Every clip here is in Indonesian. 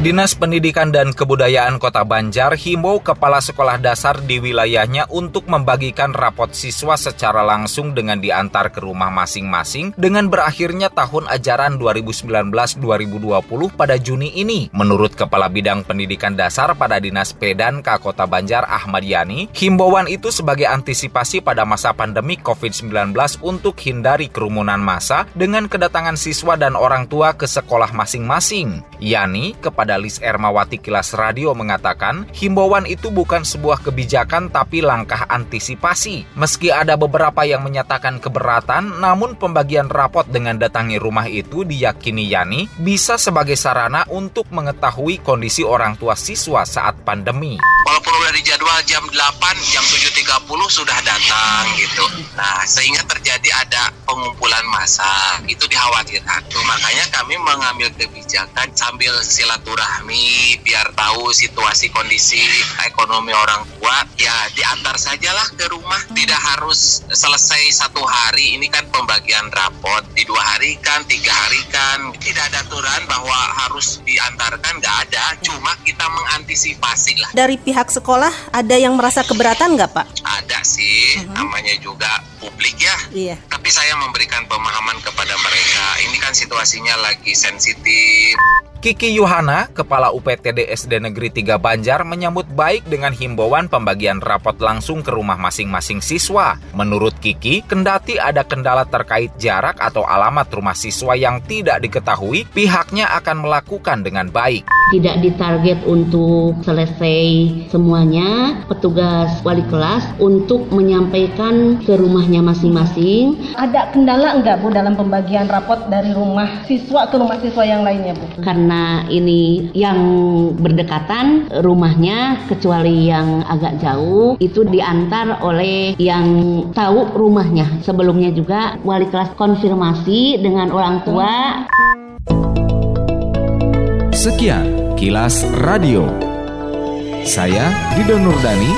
Dinas Pendidikan dan Kebudayaan Kota Banjar himbau kepala sekolah dasar di wilayahnya untuk membagikan rapot siswa secara langsung dengan diantar ke rumah masing-masing dengan berakhirnya tahun ajaran 2019-2020 pada Juni ini. Menurut Kepala Bidang Pendidikan Dasar pada Dinas Pedan K Kota Banjar Ahmad Yani, himbauan itu sebagai antisipasi pada masa pandemi COVID-19 untuk hindari kerumunan massa dengan kedatangan siswa dan orang tua ke sekolah masing-masing. Yani kepada Dalis Ermawati Kilas Radio mengatakan, himbauan itu bukan sebuah kebijakan tapi langkah antisipasi. Meski ada beberapa yang menyatakan keberatan, namun pembagian rapot dengan datangi rumah itu diyakini Yani bisa sebagai sarana untuk mengetahui kondisi orang tua siswa saat pandemi. Walaupun udah di jadwal jam 8, jam 7.30 sudah datang gitu. Nah, sehingga terjadi ada pengumpulan massa, itu dikhawatirkan. Tuh, makanya kami mengambil kebijakan sambil silaturahmi biar tahu situasi kondisi ekonomi orang tua. Ya diantar sajalah ke rumah. Tidak harus selesai satu hari. Ini kan pembagian rapot. Di dua hari kan tiga hari kan. Tidak ada aturan bahwa harus diantarkan. Nggak ada. Cuma kita mengantisipasi lah. Dari pihak sekolah ada yang merasa keberatan nggak pak ada sih uh -huh. namanya juga publik ya iya tapi saya memberikan pemahaman kepada mereka ini kan situasinya lagi sensitif Kiki Yuhana, Kepala UPTD SD Negeri 3 Banjar menyambut baik dengan himbauan pembagian rapot langsung ke rumah masing-masing siswa. Menurut Kiki, kendati ada kendala terkait jarak atau alamat rumah siswa yang tidak diketahui, pihaknya akan melakukan dengan baik. Tidak ditarget untuk selesai semuanya, petugas wali kelas untuk menyampaikan ke rumahnya masing-masing. Ada kendala enggak Bu dalam pembagian rapot dari rumah siswa ke rumah siswa yang lainnya Bu? Karena karena ini yang berdekatan rumahnya kecuali yang agak jauh itu diantar oleh yang tahu rumahnya sebelumnya juga wali kelas konfirmasi dengan orang tua Sekian kilas radio saya Dido Nurdani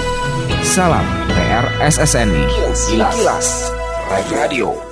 salam PR SSNI Kilas, kilas. Radio.